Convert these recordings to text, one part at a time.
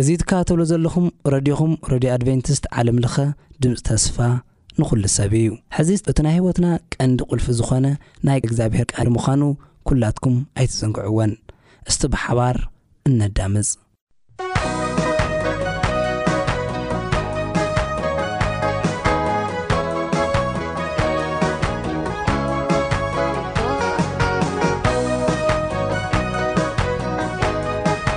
እዚ ትከታተልዎ ዘለኹም ረድዮኹም ረድዮ ኣድቬንትስት ዓለም ለኸ ድምጽ ተስፋ ንኹሉ ሰብ እዩ። ሕዚ እቲ ናይ ህይወትና ቀንዲ ቁልፊ ዝኾነ ናይ እግዚኣብሔር ቃል ምዃኑ ኩላትኩም ኣይትዘንግዕዎን። እስቲ ብሓባር እነዳምጽ።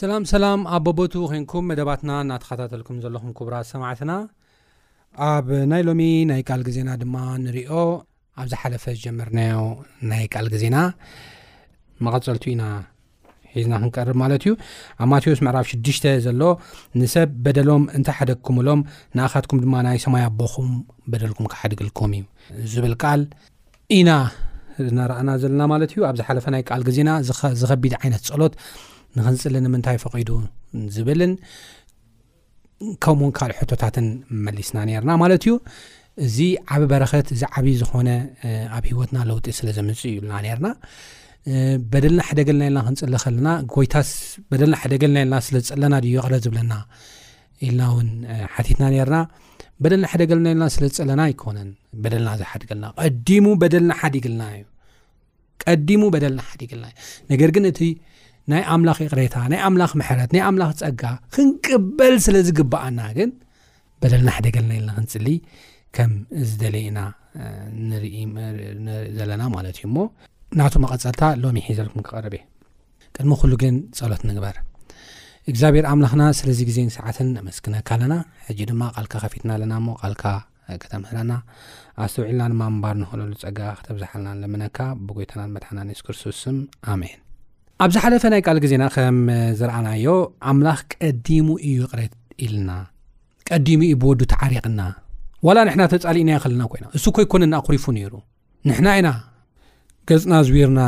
ሰላም ሰላም ኣብ ቦቦትኡ ኮንኩም መደባትና እናተኸታተልኩም ዘለኹም ክቡራት ሰማዕትና ኣብ ናይ ሎሚ ናይ ቃል ግዜና ድማ ንሪኦ ኣብዝሓለፈ ዝጀመርናዮ ናይ ቃል ግዜና መቐፀልቱ ኢና ሒዝና ክንቀርብ ማለት እዩ ኣብ ማቴዎስ ምዕራፍ 6ዱሽተ ዘሎ ንሰብ በደሎም እንተሓደግኩምሎም ንኣኻትኩም ድማ ናይ ሰማይ ኣቦኹም በደልኩም ክሓድግልኩም እዩ ዝብል ቃል ኢና እናረኣና ዘለና ማለት እዩ ኣብ ዝሓለፈ ናይ ቃል ግዜና ዝኸቢድ ዓይነት ፀሎት ንክንፅሊ ንምንታይ ፈቂዱ ዝብልን ከምኡ ውን ካልእ ሕቶታትን መሊስና ነርና ማለት እዩ እዚ ዓብ በረኸት እዚ ዓብዪ ዝኾነ ኣብ ሂወትና ለውጢ ስለ ዘምፅእ እዩ ልና ነርና በደልና ሕደገልና ኢልና ክንፅለ ከለና ጎይታስ በደልና ሕደገልና ኢልና ስለ ዝፅለና ድዩ ይቕረ ዝብለና ኢልና ውን ሓቲትና ነርና በደልና ሕደገልና ኢልና ስለ ዝፅለና ኣይኮነን በደልና ዝሓድገልና ቀዲሙ በደልና ሓዲግልና እዩ ቀዲሙ በደልና ሓዲግልና እዩ ነገር ግን እቲ ናይ ኣምላኽ ይቕሬታ ናይ ኣምላኽ ምሕረት ናይ ኣምላኽ ጸጋ ክንቅበል ስለ ዝግብኣና ግን በደልና ሓደገልና ኢልና ክንጽሊ ከም ዝደለየ ኢና ንርኢ ዘለና ማለት እዩ እሞ ናቱ መቐጸልታ ሎሚ ሒዘልኩም ክቐርብ እየ ቅድሚ ኩሉ ግን ጸሎት ንግበር እግዚኣብሔር ኣምላኽና ስለዚ ግዜን ሰዓትን ነመስግነካ ኣለና ሕጂ ድማ ቃልካ ከፊትና ኣለና እሞ ቃልካ ከተምህረና ኣስተውዒልና ድማ ምንባር ንኽእለሉ ጸጋ ክተብዝሓልና ንለምነካ ብጎይታናን መድሓናን የሱስ ክርስቶስ ስም ኣሜን ኣብ ዝሓለፈ ናይ ቃል ግዜና ከም ዝረኣናዮ ኣምላኽ ቀዲሙ እዩ ይቕረት ኢልና ቀዲሙ እዩ ብወዱ ተዓሪቕና ዋላ ንሕና ተጻሊእና ይኸልና ኮይና እሱ ኮይኮነና ኣኩሪፉ ነይሩ ንሕና ኢና ገጽና ዝዊርና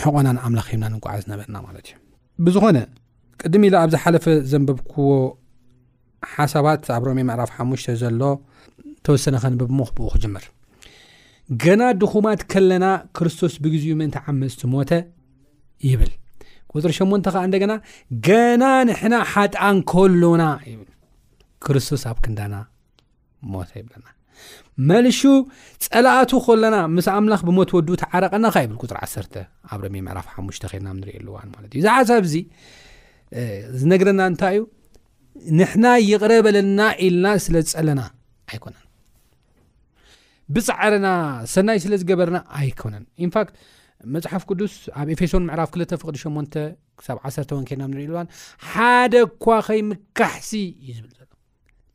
ሕቆናን ኣምላኽ ሂብና ንጓዓዝ ነበርና ማለት እዩ ብዝኾነ ቅድሚ ኢላ ኣብ ዝሓለፈ ዘንበብክዎ ሓሳባት ኣብ ሮሜ ምዕራፍ ሓሙሽተ ዘሎ ተወሰነ ከንብብ ሞ ብኡ ክጅምር ገና ድኹማት ከለና ክርስቶስ ብግዜኡ ምእንቲ ዓመፅቲ ሞተ ይብል ቁፅሪ ሸሞንተ ከዓ እንደገና ገና ንሕና ሓጥኣን ከሎና ይብል ክርስቶስ ኣብ ክንዳና ሞተ ይብለና መልሹ ፀላእቱ ከለና ምስ ኣምላኽ ብሞት ወድኡ ተዓረቐና ካ ይብል ቁፅሪ ዓሰርተ ኣብ ረሜ ምዕራፍ ሓሙሽተ ከድና ንሪኦ ኣለዋን ማለት እዩ እዚ ሓሳብ እዚ ዝነግረና እንታይ እዩ ንሕና ይቕረ በለልና ኢልና ስለ ዝጸለና ኣይኮነን ብጻዕርና ሰናይ ስለ ዝገበርና ኣይኮነን ኢንፋክት መፅሓፍ ቅዱስ ኣብ ኤፌሶን ምዕራፍ 2 ፍቅዲ 8 ክሳብ 1 ወን ኬና ንሪኢ ዋን ሓደ እኳ ከይምካሕሲ እዩ ዝብል ዘሎ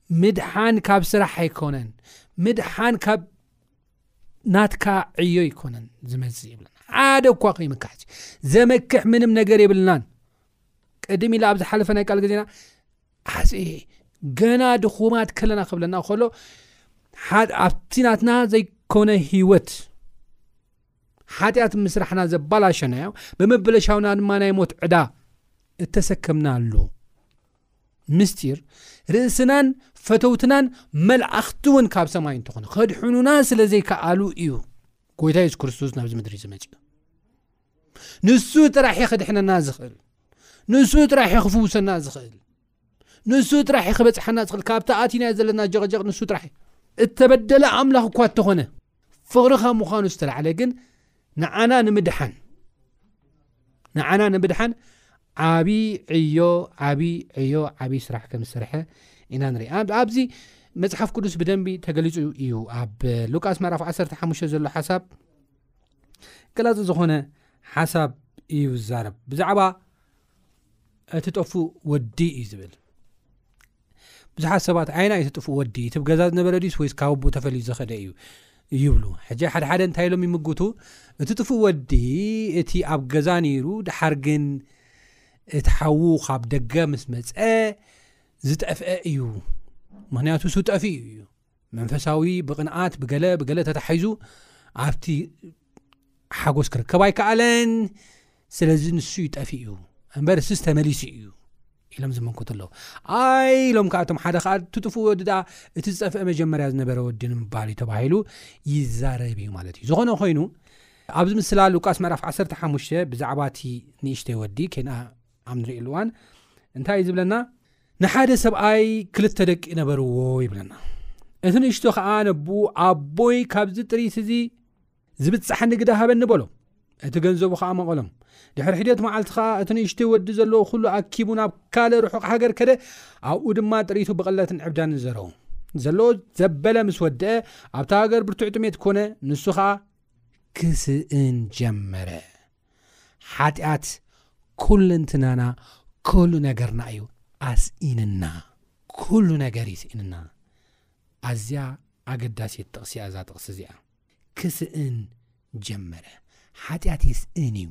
ምድሓን ካብ ስራሕ ኣይኮነን ምድሓን ካብ ናትካ ዕዮ ኣይኮነን ዝመፅእ ይብለና ሓደ እኳ ከይምካሕሲ ዘመክሕ ምንም ነገር የብልናን ቅድም ኢላ ኣብ ዝሓለፈ ናይ ቃል ግዜና ኣዘ ገና ድኹማት ከለና ክብለና ከሎ ኣብቲ ናትና ዘይኮነ ሂወት ሓጢኣት ምስራሕና ዘባላሸናዮ ብምብለሻውና ድማ ናይ ሞት ዕዳ እተሰከምና ኣሉ ምስጢር ርእስናን ፈተውትናን መልእኽቲ እውን ካብ ሰማይ እንትኾኑ ከድሕኑና ስለ ዘይከኣሉ እዩ ጎይታ የሱስ ክርስቶስ ናብዚ ምድሪ ዝመፅኡ ንሱ ጥራሕ ዩ ክድሕነና ዝኽእል ንሱ ጥራሕ ዩ ክፍውሰና ዝኽእል ንሱ ጥራሕ ዩ ክበፅሓና ዝኽእል ካብቲ ኣቲናዮ ዘለና ጀቕጀቕ ንሱ ጥራሕ ዩ እተበደለ ኣምላኽ እኳ እተኾነ ፍቕሪ ካብ ምዃኑ ዝተላዓለ ግን ንዓና ንምድሓን ንዓና ንምድሓን ዓብዪ ዕዮ ዓብዪ ዕዮ ዓብዪ ስራሕ ከም ዝሰርሐ ኢና ንሪኢ ኣብዚ መፅሓፍ ቅዱስ ብደንቢ ተገሊፁ እዩ ኣብ ሉቃስ መራፍ 15 ዘሎ ሓሳብ ገላፂ ዝኾነ ሓሳብ እዩ ዝዛረብ ብዛዕባ እቲ ጠፉ ወዲ እዩ ዝብል ብዙሓት ሰባት ዓይና እዩ ተጥፉ ወዲ እቲብ ገዛ ዝነበረ ድዩስ ወይስ ካብ ኣቦ ተፈልዩ ዝኸደ እዩ ይብሉ ሕጂ ሓደሓደ እንታይ ኢሎም ይምግቱ እቲ ጥፉ ወዲ እቲ ኣብ ገዛ ነይሩ ድሓር ግን እቲ ሓዉ ካብ ደገ ምስ መፀ ዝጠፍአ እዩ ምክንያቱ ሱጠፊ እዩ እዩ መንፈሳዊ ብቕንኣት ብገለ ብገለ ተታሒዙ ኣብቲ ሓጎስ ክርከብ ኣይከኣለን ስለዚ ንሱ ይጠፊ እዩ እምበር ስስ ተመሊሱ እዩ ኢሎም ዝመንከቱ ኣለዉ ኣይ ኢሎም ከኣቶም ሓደ ከዓ ትጥፍኡ ወዲ ዳኣ እቲ ዝፀፍአ መጀመርያ ዝነበረ ወዲ ንምባል እዩ ተባሂሉ ይዛረብ እዩ ማለት እዩ ዝኾነ ኮይኑ ኣብዚ ምስላ ሉቃስ መዕራፍ 15 ብዛዕባ እቲ ንእሽተይ ወዲ ኬንኣ ኣብ ንርእሉ እዋን እንታይ እዩ ዝብለና ንሓደ ሰብኣይ ክልተ ደቂ ነበርዎ ይብለና እቲ ንእሽቶ ከዓ ነብ ኣቦይ ካብዚ ጥሪት እዚ ዝብፃሕ ንግዳ ሃበኒ በሎ እቲ ገንዘቡ ከዓ መቐሎም ድሕሪ ሒደት መዓልቲ ከዓ እቲ ንእሽቶ ወዲ ዘለዎ ኩሉ ኣኪቡ ናብ ካልእ ርሑቕ ሃገር ከደ ኣብኡ ድማ ጥሪቱ ብቕለትን ዕብዳን ዘረዉ ዘለዎ ዘበለ ምስ ወድአ ኣብቲ ሃገር ብርቱዕ ጥሜት ኮነ ንሱ ከዓ ክስእን ጀመረ ሓጢኣት ኩልንትናና ኩሉ ነገርና እዩ ኣስኢንና ኩሉ ነገር ይስኢንና ኣዝያ ኣገዳሲት ጥቕሲ እያ እዛ ጥቕሲ እዚኣ ክስእን ጀመረ ሓጢኣት ይስእን እዩ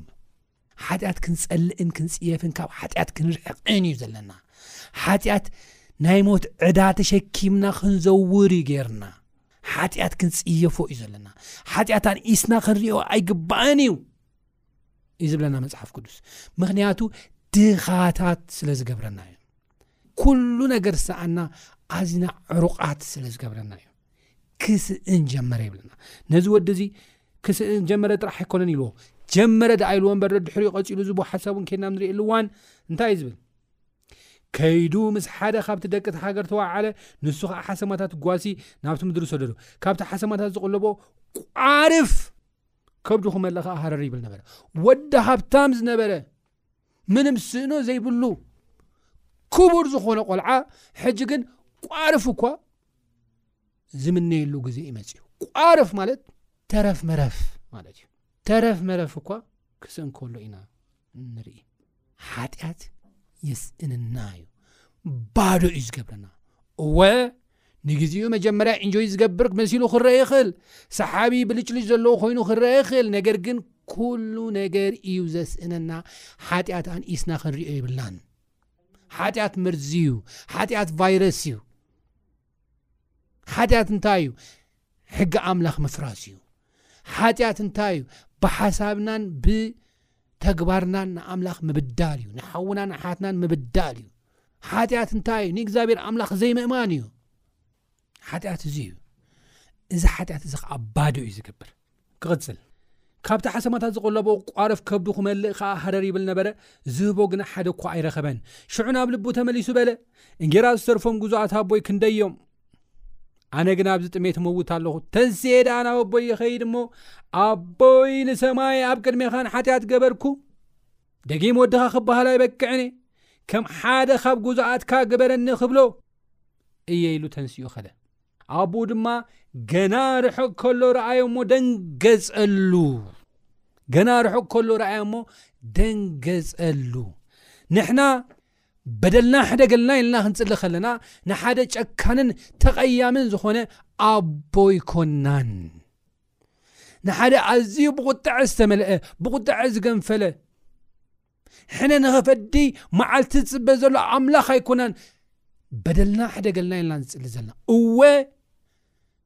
ሓጢኣት ክንጸልእን ክንጽየፍን ካብ ሓጢኣት ክንርሕቕን እዩ ዘለና ሓጢኣት ናይ ሞት ዕዳ ተሸኪምና ክንዘውር እዩ ጌርና ሓጢኣት ክንጽየፎ እዩ ዘለና ሓጢኣት ኣንኢስና ክንሪኦ ኣይግባእን እዩ እዩ ዝብለና መፅሓፍ ቅዱስ ምክንያቱ ድኻታት ስለ ዝገብረና እዩ ኩሉ ነገር ዝሰኣና ኣዝና ዕሩቓት ስለ ዝገብረና እዩ ክስእን ጀመረ ይብለና ነዚ ወዲ እዚ ክስእን ጀመረ ጥራሕ ኣይኮነን ኢልዎ ጀመረ ደኣ ኢልዎ እበር ድሕሪኡ ቀፂሉ ዝቦ ሓሳብ ን ከድና ንሪእኣሉዋን እንታይ እዩ ዝብል ከይዱ ምስ ሓደ ካብቲ ደቂ እቲ ሃገር ተዋዓለ ንሱ ከኣ ሓሰማታት ጓሲ ናብቲ ምድሪ ሰደዶ ካብቲ ሓሰማታት ዝቕለቦ ቋርፍ ከብዱ ክመለ ከኣ ሃረር ይብል ነበረ ወዲ ሃብታም ዝነበረ ምንም ስእኖ ዘይብሉ ክቡር ዝኾነ ቆልዓ ሕጂ ግን ቋርፍ እኳ ዝምነየሉ ግዜ ይመፅዩ ቋርፍ ማለት ተረፍ መረፍ ማለት እዩ ተረፍ መረፍ እኳ ክስእን ከሎ ኢና ንርኢ ሓጢኣት የስእንና እዩ ባዶ እዩ ዝገብረና እወ ንግዜኡ መጀመርያ ኢንጆይ ዝገብር መሲሉ ክረአ ይኽእል ሰሓቢ ብልጭልጭ ዘለዎ ኮይኑ ክረአ ይኽእል ነገር ግን ኩሉ ነገር እዩ ዘስእነና ሓጢኣት ኣንኢስና ክንሪኦ ይብልናን ሓጢኣት መርዚ እዩ ሓጢኣት ቫይረስ እዩ ሓጢኣት እንታይ እዩ ሕጊ ኣምላኽ ምፍራስ እዩ ሓጢኣት እንታይ እዩ ብሓሳብናን ብተግባርናን ንኣምላኽ ምብዳል እዩ ንሓውናን ሓትናን ምብዳል እዩ ሓጢኣት እንታይ እዩ ንእግዚኣብሔር ኣምላኽ ዘይምእማን እዩ ሓጢኣት እዙ እዩ እዚ ሓጢኣት እዚ ከዓባዶ እዩ ዝገብር ክቕጽል ካብቲ ሓሰማታት ዝቕለቦ ቋርፍ ከብዱ ክመልእ ከኣ ሃረር ይብል ነበረ ዝህቦ ግና ሓደ እኳ ኣይረኸበን ሽዑ ናብ ልቡ ተመሊሱ በለ እንጌራ ዝተርፎም ጉዙኣት ኣቦይ ክንደዮም ኣነ ግን ኣብዚ ጥሜት መውት ኣለኹ ተንስኤ ደኣ ናብ ኣቦይ ይኸይድ እሞ ኣቦይ ንሰማይ ኣብ ቅድሜኻን ሓጢኣት ገበርኩ ደጊም ወድኻ ክበሃል ኣይበቅዕን ከም ሓደ ካብ ጉዙኣትካ ግበረኒ ክብሎ እየ ኢሉ ተንስኡ ኸደ ኣቡኡ ድማ ገና ርሕቕ ከሎ ረኣዮ እሞ ደንገጸሉ ገና ርሕቕ ከሎ ረኣዮ እሞ ደንገጸሉ ንሕና በደልና ሕደገልና ኢልና ክንፅሊ ከለና ንሓደ ጨካንን ተቐያምን ዝኾነ ኣቦ ይኮናን ንሓደ ኣዝዩ ብቁጥዐ ዝተመልአ ብቁጥዐ ዝገንፈለ ሕነ ንኸፈዲ መዓልቲ ዝፅበ ዘሎ ኣምላኽ ኣይኮናን በደልና ሕደገልና ኢልና ንፅሊ ዘለና እወ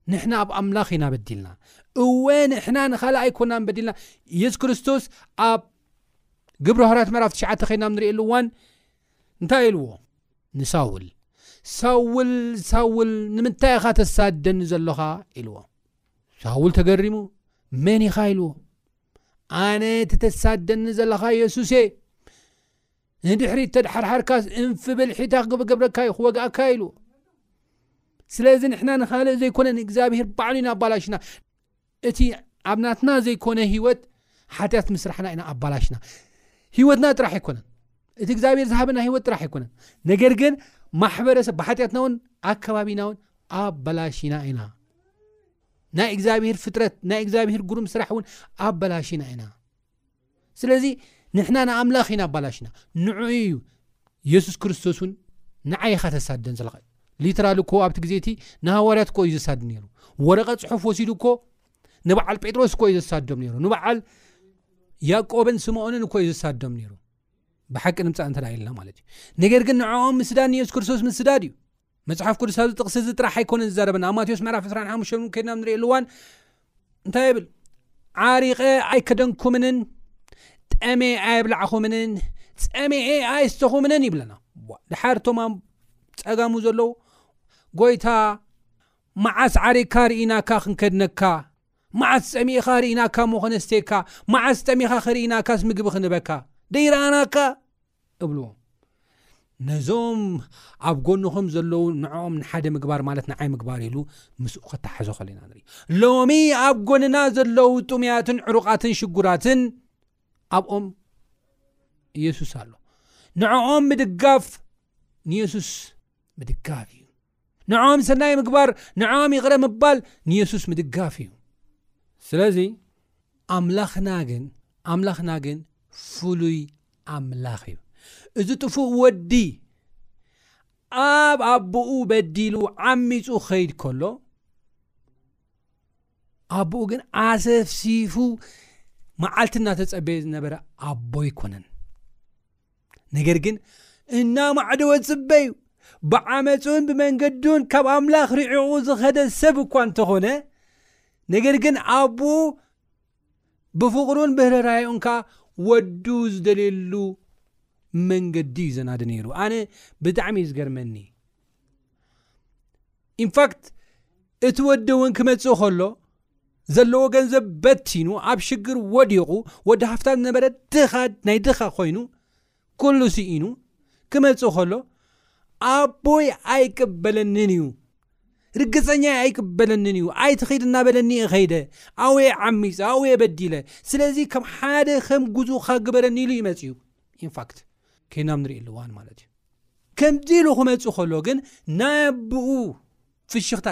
ንሕና ኣብ ኣምላኽ ኢና በዲልና እወ ንሕና ንኻልእ ኣይኮናን በዲልና የሱስ ክርስቶስ ኣብ ግብሪ ሃራት መራፍ ትሽዓ ከይና ንሪእየሉ እዋን እንታይ ኢልዎ ንሳውል ሳውል ሳውል ንምንታይ ኢኻ ተሳደኒ ዘሎኻ ኢልዎ ሳውል ተገሪሙ መን ኢኻ ኢልዎ ኣነ እቲ ተሳደኒ ዘለኻ የሱስ እየ ንድሕሪት ተድሓርሓርካስ እንፍ ብልሒታ ክገብረካ እዩ ክወግኣካ ኢሉ ስለዚ ንሕና ንካልእ ዘይኮነ ንእግዚኣብሄር ባዕሉ ኢና ኣባላሽና እቲ ኣብ ናትና ዘይኮነ ሂወት ሓጢኣት ምስራሕና ኢና ኣባላሽና ሂወትና ጥራሕ ኣይኮነን እቲ እግዚኣብሄር ዝሃበና ሂወት ጥራሕ ኣይኮነን ነገር ግን ማሕበረሰብ ብሓጢኣትና እውን ኣከባቢና እውን ኣባላሽና ኢና ናይ እግዚኣብሂር ፍጥረት ናይ እግዚኣብሂር ግሩም ስራሕ እውን ኣበላሽና ኢና ስለዚ ንሕና ንኣምላኽ ኢና ኣባላሽና ንዑ እዩ የሱስ ክርስቶስ እውን ንዓይ ኢኻ ተሳደን ዘለኻ ሊትራሊ እኮ ኣብቲ ግዜ እቲ ንሃዋርያት እኮ እዩ ዘሳድ ነይሩ ወረቐት ፅሑፍ ወሲዱ እኮ ንበዓል ጴጥሮስ እኮ እዩ ዘሳዶም ነይሩ ንበዓል ያቆብን ስምኦንን እኮ እዩ ዘሳዶም ነይሩ ብሓቂ ንምፃእ እንተ ኢልና ማለት እዩ ነገር ግን ንዕኦም ምስዳድ ንየሱስ ክርስቶስ ምስዳድ እዩ መጽሓፍ ቅዱስ ኣብዚ ጥቕሲ እዚ ጥራሕ ኣይኮነን ዝዛረበና ኣብ ማቴዎስ ምዕራፍ 25 ን ከድናብ ንሪእሉ እዋን እንታይ ብል ዓሪቐ ኣይከደንኩምንን ጠመ ኣየብላዕኹምንን ፀሜኤ ኣይስተኹምንን ይብለና ድሓር ቶማ ፀጋሙ ዘለዉ ጎይታ መዓስ ዓሪቕካ ርኢናካ ክንከድነካ መዓስ ፀሚእኻ ርኢናካ ሞኾነስተካ መዓስ ጠሚኻ ክርኢናካስ ምግቢ ክንበካ ደይረኣናካ እብልዎም። ነዞም ኣብ ጎንኹም ዘለዉ ንዕኦም ንሓደ ምግባር ማለት ንዓይ ምግባር ኢሉ ምስኡ ከተሓዞ ከሎ ኢና ንርኢ። ሎሚ ኣብ ጎንና ዘለዉ ጥሙያትን ዕሩቓትን ሽጉራትን ኣብኦም ኢየሱስ ኣሎ። ንዕኦም ምድጋፍ ንየሱስ ምድጋፍ እዩ። ንዕኦም ሰናይ ምግባር ንዕኦም ይቕረ ምባል ንየሱስ ምድጋፍ እዩ ስለዚ ኣምላኽና ግን ኣምላኽና ግን ፍሉይ ኣምላኽ እዩ እዚ ጥፉእ ወዲ ኣብ ኣቦኡ በዲሉ ዓሚፁ ኸይድ ከሎ ኣቦኡ ግን ኣሰፍሲፉ መዓልቲ እናተፀበየ ዝነበረ ኣቦ ኣይኮነን ነገር ግን እናማዕደወ ዝጽበዩ ብዓመፁን ብመንገዱን ካብ ኣምላኽ ርዕቑ ዝኸደ ሰብ እኳ እንተኾነ ነገር ግን ኣቦኡ ብፍቕሩን ብህረራየኡን ከዓ ወዱ ዝደልየሉ መንገዲ እዩ ዘናዲ ነይሩ ኣነ ብጣዕሚ እዩ ዝገርመኒ ኢንፋክት እቲ ወዲ እውን ክመፅእ ከሎ ዘለዎ ገንዘብ በቲኑ ኣብ ሽግር ወዲቑ ወዲ ሃፍታም ዝነበረ ድኻ ናይ ድኻ ኮይኑ ኩሉ ስኢኑ ክመጽእ ከሎ ኣቦይ ኣይቅበለንን እዩ ርግፀኛ ኣይቅበለንን እዩ ኣይትኸይድ እናበለኒ እኸይደ ኣውየ ዓሚፀ ኣውየ በዲለ ስለዚ ከም ሓደ ከም ጉዙኻ ግበረኒ ኢሉ ይመፅ እዩ ኢንፋክት ከይናም ንርኢ ኣለዋን ማለት እዩ ከምዚ ኢሉ ክመፅእ ከሎ ግን ናይ ኣቦኡ ፍሽኽታ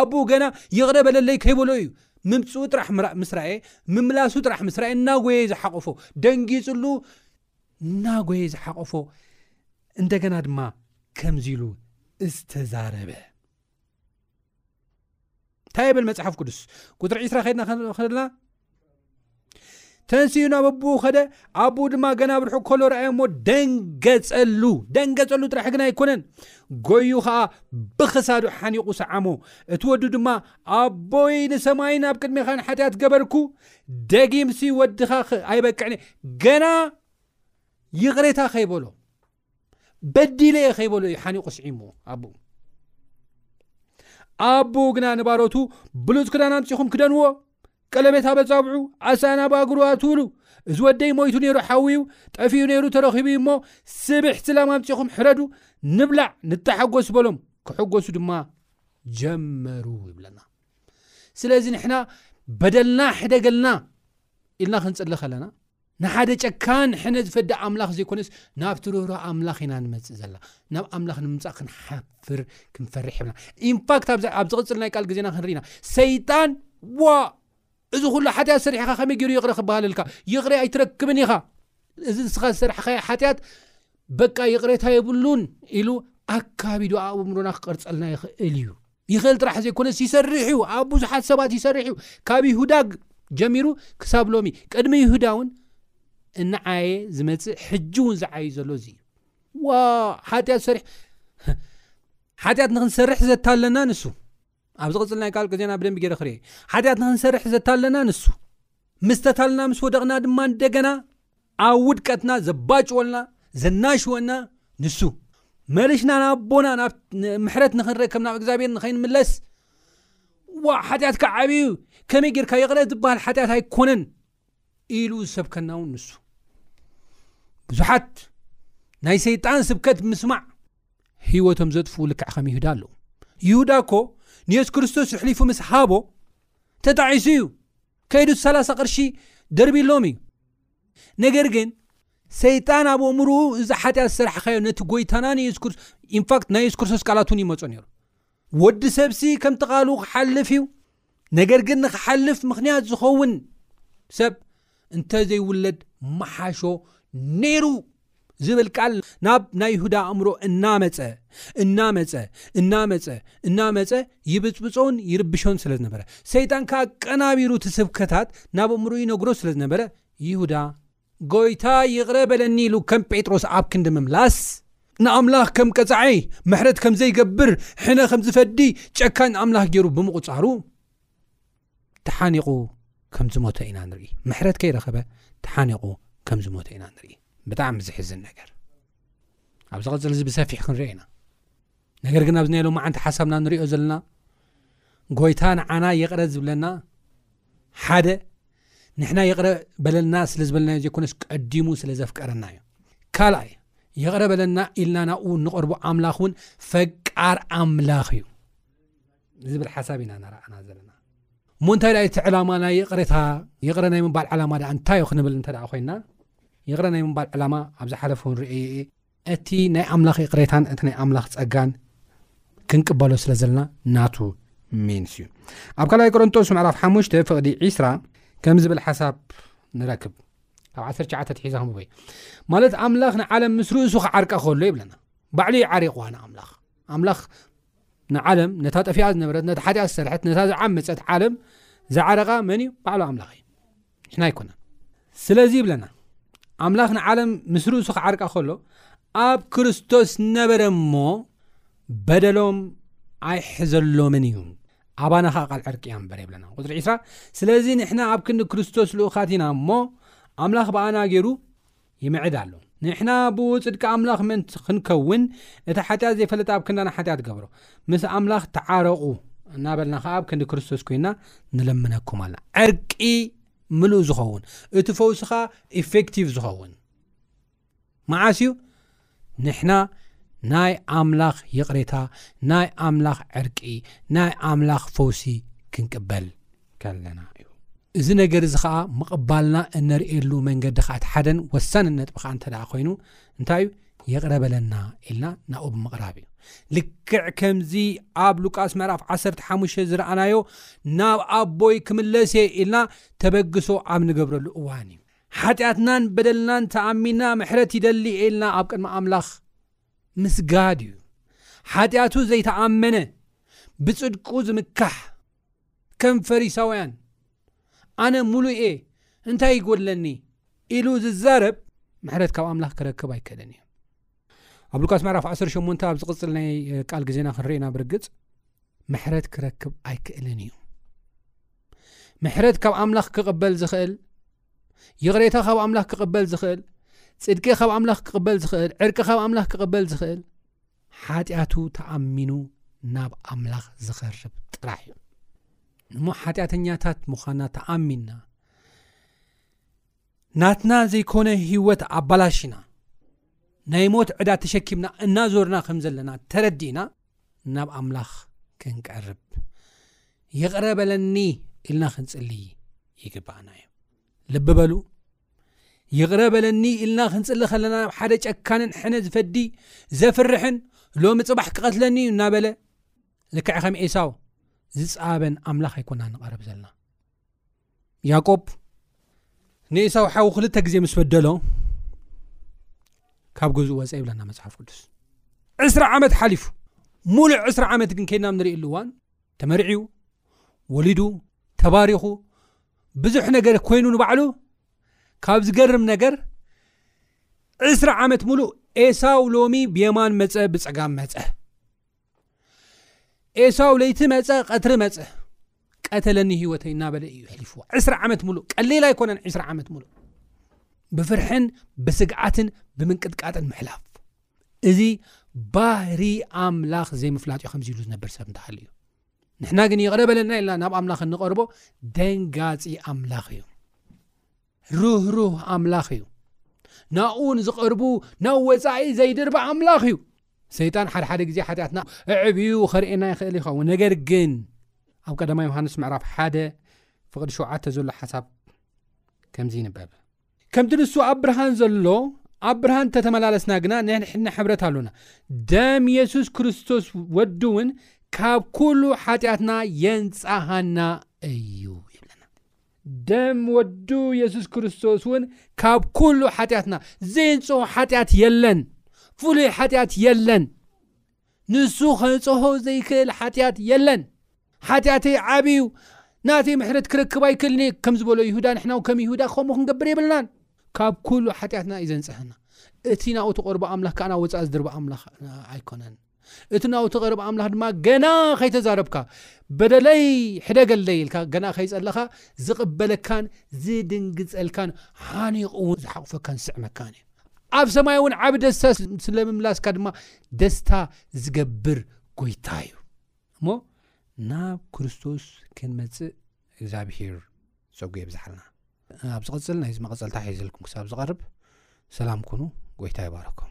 ኣቡኡ ገና ይቕረ በለለይ ከይበሎ እዩ ምምጽኡ ጥራሕ ምስ ራኤ ምምላሱ ጥራሕ ምስ ራኤ እናጎየ ዝሓቆፎ ደንጊጽሉ እናጎየ ዝሓቆፎ እንደገና ድማ ከምዚ ኢሉ ዝተዛረበ እንታይ ይብል መጽሓፍ ቅዱስ ቁፅሪ 20 ከድና ከለና ተንስኡ ናብ ኣቦኡ ኸደ ኣቦኡ ድማ ገና ኣብ ርሑቕ ከሎ ረኣዮ እሞ ደንገጸሉ ደንገጸሉ ጥራሕ ግን ኣይኮነን ጎዩ ኸዓ ብኽሳዱ ሓኒቑ ሰዓሞ እቲ ወዱ ድማ ኣቦይ ንሰማይ ናብ ቅድሜኻን ሓጢኣት ገበርኩ ደጊምሲ ወድኻ ኣይበቅዕኒ ገና ይቕሬታ ከይበሎ በዲለ እየ ከይበሎ እዩ ሓኒቑ ስዒሙ ኣቡ ኣቡ ግና ንባሮቱ ብሉፅ ክዳን ኣምፂኹም ክደንዎ ቀለቤት ኣበፃብዑ ኣሳእና ብኣግሩ ኣትውሉ እዚ ወደይ ሞይቱ ነይሩ ሓውዩ ጠፍኡ ነይሩ ተረኺቡ እሞ ስብሕ ስላም ኣምፂኹም ሕረዱ ንብላዕ ንተሓጎስ በሎም ክሕጎሱ ድማ ጀመሩ ይብለና ስለዚ ንሕና በደልና ሕደገልና ኢልና ክንፅሊ ከለና ንሓደ ጨካን ሕነ ዝፈድእ ኣምላኽ ዘይኮነስ ናብቲ ርህሩህ ኣምላኽ ኢና ንመጽእ ዘላ ናብ ኣምላኽ ንምምጻእ ክንሓፍር ክንፈርሕ የብልና ኢንፋክት ኣብ ዝቕጽል ናይ ቃል ግዜና ክንርኢና ሰይጣን ዋ እዚ ኩሉ ሓጢኣት ሰሪሕኻ ከመይ ገይሩ ይቕረ ክበሃለልካ ይቕረ ኣይትረክብን ኢኻ እዚ ንስኻ ዝሰርሕኻዮ ሓጢኣት በቃ ይቕሬታ የብሉን ኢሉ ኣካቢዱ ኣእምሮና ክቐርጸልና ይኽእል እዩ ይኽእል ጥራሕ ዘይኮነስ ይሰርሕ እዩ፣ ኣብ ብዙሓት ሰባት ይሰርሕ እዩ፣ ካብ ይሁዳ ጀሚሩ ክሳብ ሎሚ፣ ቅድሚ ይሁዳ እውን እናዓየየ ዝመጽእ ሕጂ እውን ዝዓዩ ዘሎ እዚ እዩ። ዋእ ሓጢኣት ሰሪሕ ሓጢኣት ንክንሰርሕ ዘታለና ንሱ ኣብ ዝቕፅል ናይ ቃል ቅዜና ብደንቢ ገይረ ክርኤ ሓጢኣት ንክንሰርሕ ዘታለና ንሱ ምስ ተታልና ምስ ወደቕና ድማ እንደገና ኣብ ውድቀትና ዘባጭወልና ዘናሽወና ንሱ መልሽና ናቦና ናብ ምሕረት ንክንረከብ ናብ እግዚኣብሔር ንኸይንምለስ ዋ ሓጢኣት ካ ዓብዩ ከመይ ጌርካ ይቕረ ዝበሃል ሓጢኣት ኣይኮነን ኢሉ ዝሰብከና እውን ንሱ ብዙሓት ናይ ሰይጣን ስብከት ምስማዕ ህይወቶም ዘጥፍኡ ልክዕ ከም ይሁዳ ኣለዉ ይሁዳ እኮ ንየሱስ ክርስቶስ ዝሕሊፉ ምስ ሃቦ ተጣዒሱ እዩ ከይዱ ሰላሳ ቅርሺ ደርቢሎም እዩ ነገር ግን ሰይጣን ኣብ ኣእምርኡ እዚ ሓጢኣት ዝሰራሕካዮ ነቲ ጎይታና ንየሱስ ክርስቶስ ኢንፋክት ናይ የሱስ ክርስቶስ ቃላት እውን ይመፆ ነይሩ ወዲ ሰብሲ ከምቲ ቃሉ ክሓልፍ እዩ ነገር ግን ንክሓልፍ ምክንያት ዝኸውን ሰብ እንተዘይውለድ መሓሾ ነይሩ ዝብል ቃል ናብ ናይ ይሁዳ ኣእምሮ እናመፀ እናመፀ እናመፀ እናመፀ ይብፅብፆን ይርብሾን ስለ ዝነበረ ሰይጣን ከዓ ቀናቢሩ እቲ ስብከታት ናብ ኣእምሮ ይነግሮ ስለ ዝነበረ ይሁዳ ጎይታ ይቕረ በለኒ ኢሉ ከም ጴጥሮስ ኣብ ክንዲ ምምላስ ንኣምላኽ ከም ቀጻዒ ምሕረት ከም ዘይገብር ሕነ ከም ዝፈዲ ጨካን ኣምላኽ ገይሩ ብምቝጻሩ ተሓኒቑ ከም ዝሞተ ኢና ንርኢ ምሕረት ከይረኸበ ተሓኒቑ ከም ዝሞተ ኢና ንርኢ ብጣዕሚ ዝሕዝን ነገር ኣብ ዝቐፅል እዚ ብሰፊሕ ክንሪኦ ኢና ነገር ግን ኣብዚ ናይ ሎም ዓንቲ ሓሳብና ንሪኦ ዘለና ጎይታ ንዓና ይቕረ ዝብለና ሓደ ንሕና ይቕረ በለና ስለ ዝበለና ዘይኮነስ ቀዲሙ ስለ ዘፍቀረና እዩ ካልኣይ ይቕረ በለና ኢልና ናብኡ ንቕርቡ ኣምላኽ እውን ፈቃር ኣምላኽ እዩ ዝብል ሓሳብ ኢና ናረኣና ዘለና እሞ እንታይ ዳኣ እቲ ዕላማ ናይ ይቕሬታ ይቕረ ናይ ምባል ዓላማ ዳኣ እንታይ ዩ ክንብል እንተ ኮይና ይቕረ ናይ ምባል ዕላማ ኣብ ዝሓለፉ ንርኤየ እየ እቲ ናይ ኣምላኽ ይቕሬታን እቲ ናይ ኣምላኽ ፀጋን ክንቅበሎ ስለ ዘለና ናቱ ሜንስ እዩ ኣብ ካልኣይ ቅረንጦስ ምዕራፍ ሓሙሽተ ፍቕዲ ዒስራ ከም ዝብል ሓሳብ ንረክብ ካብ ዓሰር ሸዓተ ትሒዛ ክምበይ ማለት ኣምላኽ ንዓለም ምስ ርእሱ ክዓርቀ ከሎ ይብለና ባዕሉ ይዓሪቕዋ ንኣምላኽ ኣምላኽ ንዓለም ነታ ጠፊኣ ዝነበረት ነታ ሓጢኣት ዝሰርሐት ነታ ዝዓመፀት ዓለም ዝዓረቓ መን እዩ ባዕሉ ኣምላኽ እዩ ንሕና ኣይኮነን ስለዚ ይብለና ኣምላኽ ንዓለም ምስ ርእሱ ክዓርቃ ከሎ ኣብ ክርስቶስ ነበረ እሞ በደሎም ኣይሕዘሎምን እዩ ኣባና ኸዓ ቃል ዕርቂ እያ ንበር የብለና ቁፅሪ 2ስራ ስለዚ ንሕና ኣብ ክንዲ ክርስቶስ ልኡኻት ኢና እሞ ኣምላኽ ብኣና ገይሩ ይምዕድ ኣሎ ንሕና ብኡ ጽድቂ ኣምላኽ ምእንቲ ክንከውን እቲ ሓጢኣት ዘይፈለጠ ኣብ ክንዳና ሓጢኣት ገብሮ ምስ ኣምላኽ ተዓረቑ እናበልና ከኣ ኣብ ክንዲ ክርስቶስ ኮይና ንለምነኩም ኣላ ዕርቂ ምሉእ ዝኸውን እቲ ፈውሲ ከኣ ኢፌክቲቭ ዝኸውን መዓስ እዩ ንሕና ናይ ኣምላኽ ይቕሬታ፣ ናይ ኣምላኽ ዕርቂ፣ ናይ ኣምላኽ ፈውሲ ክንቅበል ከለና እዩ። እዚ ነገር እዚ ኸኣ ምቕባልና እነርእየሉ መንገዲ ኸኣ እቲ ሓደን ወሳንን ነጥቢ ኸኣ እንተ ደኣ ዀይኑ እንታይ እዩ? ይቕረ በለና ኢልና ናብኡ ብምቕራብ እዩ። ልክዕ ከምዚ ኣብ ሉቃስ ምዕራፍ 15 ዝረኣናዮ ናብ ኣቦይ ክምለስ እየ ኢልና ተበግሶ ኣብ ንገብረሉ እዋን እዩ። ሓጢኣትናን በደልናን ተኣሚና ምሕረት ይደሊ ኢልና ኣብ ቅድሚ ኣምላኽ ምስጋድ እዩ። ሓጢኣቱ ዘይተኣመነ ብጽድቁ ዝምካሕ ከም ፈሪሳውያን ኣነ ሙሉእ እየ እንታይ ይጎድለኒ ኢሉ ዝዛረብ ምሕረት ካብ ኣምላኽ ክረክብ ኣይክእልን እዩ። ኣብ ሉቃስ ምዕራፍ 18 ኣብ ዝቕፅል ናይ ቃል ግዜና ክንርኢና ብርግፅ ምሕረት ክረክብ ኣይክእልን እዩ ምሕረት ካብ ኣምላኽ ክቕበል ዝኽእል ይቕሬታ ካብ ኣምላኽ ክቕበል ዝኽእል ፅድቂ ካብ ኣምላኽ ክቕበል ዝኽእል ዕርቂ ካብ ኣምላኽ ክቕበል ዝኽእል ሓጢኣቱ ተኣሚኑ ናብ ኣምላኽ ዝኸርብ ጥራሕ እዩ እሞ ሓጢኣተኛታት ምዃና ተኣሚንና ናትና ዘይኮነ ህወት ኣባላሽና ናይ ሞት ዕዳ ተሸኪምና እናዞርና ከም ዘለና ተረዲእና ናብ ኣምላኽ ክንቀርብ ይቕረ በለኒ ኢልና ክንጽሊ ይግብኣና እዩ ልቢ በሉ ይቕረ በለኒ ኢልና ክንፅሊ ከለና ናብ ሓደ ጨካንን ሕነ ዝፈዲ ዘፍርሕን ሎሚ ፅባሕ ክቐትለኒ እዩ እናበለ ልክዕ ከም ኤሳው ዝፃበን ኣምላኽ ኣይኮና ንቐረብ ዘለና ያቆብ ንኤሳው ሓዊ ክልተ ግዜ ምስ በደሎ ካብ ገዝኡ ወፀ ይብለና መፅሓፍ ቅዱስ ዕስራ ዓመት ሓሊፉ ሙሉእ ዕስራ ዓመት ግን ከይድናብ ንርእሉ እዋን ተመርዕዩ ወሊዱ ተባሪኹ ብዙሕ ነገር ኮይኑ ንባዕሉ ካብ ዝገርም ነገር ዕስራ ዓመት ሙሉእ ኤሳው ሎሚ ብየማን መፀ ብፀጋም መፀ ኤሳው ለይቲ መፀ ቀትሪ መፀ ቀተለኒ ህይወተይ እናበለ እዩ ሕሊፍዎ ዕስራ ዓመት ሙሉእ ቀሊል ኣይኮነን ዕስራ ዓመት ሙሉእ ብፍርሕን ብስግዓትን ብምንቅጥቃጥን ምሕላፍ እዚ ባህሪ ኣምላኽ ዘይምፍላጥ እዩ ከምዚ ኢሉ ዝነበር ሰብ እንተሃልዩ ንሕና ግን ይቕረ በለና ኢልና ናብ ኣምላኽ እንቐርቦ ደንጋፂ ኣምላኽ እዩ ርህሩህ ኣምላኽ እዩ ናብኡ ንዝቐርቡ ናብ ወፃኢ ዘይድርባ ኣምላኽ እዩ ሰይጣን ሓደሓደ ግዜ ሓጢኣትና ዕዕብዩ ከርእየና ይኽእል ይኸውን ነገር ግን ኣብ ቀዳማ ዮሃንስ ምዕራፍ ሓደ ፍቕዲ ሸውዓተ ዘሎ ሓሳብ ከምዚ ይንበብ ከምቲ ንሱ ኣብ ብርሃን ዘሎ ኣብ ብርሃን እተተመላለስና ግና ንሕና ሕብረት ኣሎና ደም የሱስ ክርስቶስ ወዲ እውን ካብ ኩሉ ሓጢኣትና የንፃሃና እዩ ይብለና ደም ወዱ የሱስ ክርስቶስ እውን ካብ ኩሉ ሓጢኣትና ዘየንጽሆ ሓጢኣት የለን፣ ፍሉይ ሓጢኣት የለን፣ ንሱ ከንጽሆ ዘይክእል ሓጢኣት የለን። ሓጢኣተይ ዓብዩ ናተይ ምሕረት ክረክብ ኣይክእልን እየ ከም ዝበሎ ይሁዳ ንሕና ከም ይሁዳ ከምኡ ክንገብር የብልናን ካብ ኩሉ ሓጢኣትና እዩ ዘንፅሐና እቲ ናብኡ ተቆርቦ ኣምላኽ ከዓ ናብ ወፃኢ ዝድርባ ኣምላኽ ኣይኮነን እቲ ናውቲ ቐርብ ኣምላኽ ድማ ገና ኸይተዛረብካ በደለይ ሕደገለይ ኢልካ ገና ኸይጸለኻ ዝቕበለካን ዝድንግጸልካን ሓኒቑ እውን ዝሓቑፈካን ዝስዕመካን እዩ ኣብ ሰማይ እውን ዓብ ደስታ ስለምምላስካ ድማ ደስታ ዝገብር ጎይታ እዩ እሞ ናብ ክርስቶስ ክንመፅእ እግዚኣብሄር ፀጉ የብዝሓልና ኣብ ዝቕፅል ናይዚ መቐፀልታ ሒዘልኩም ክሳብ ዝቐርብ ሰላም ኩኑ ጎይታ ይባረኩም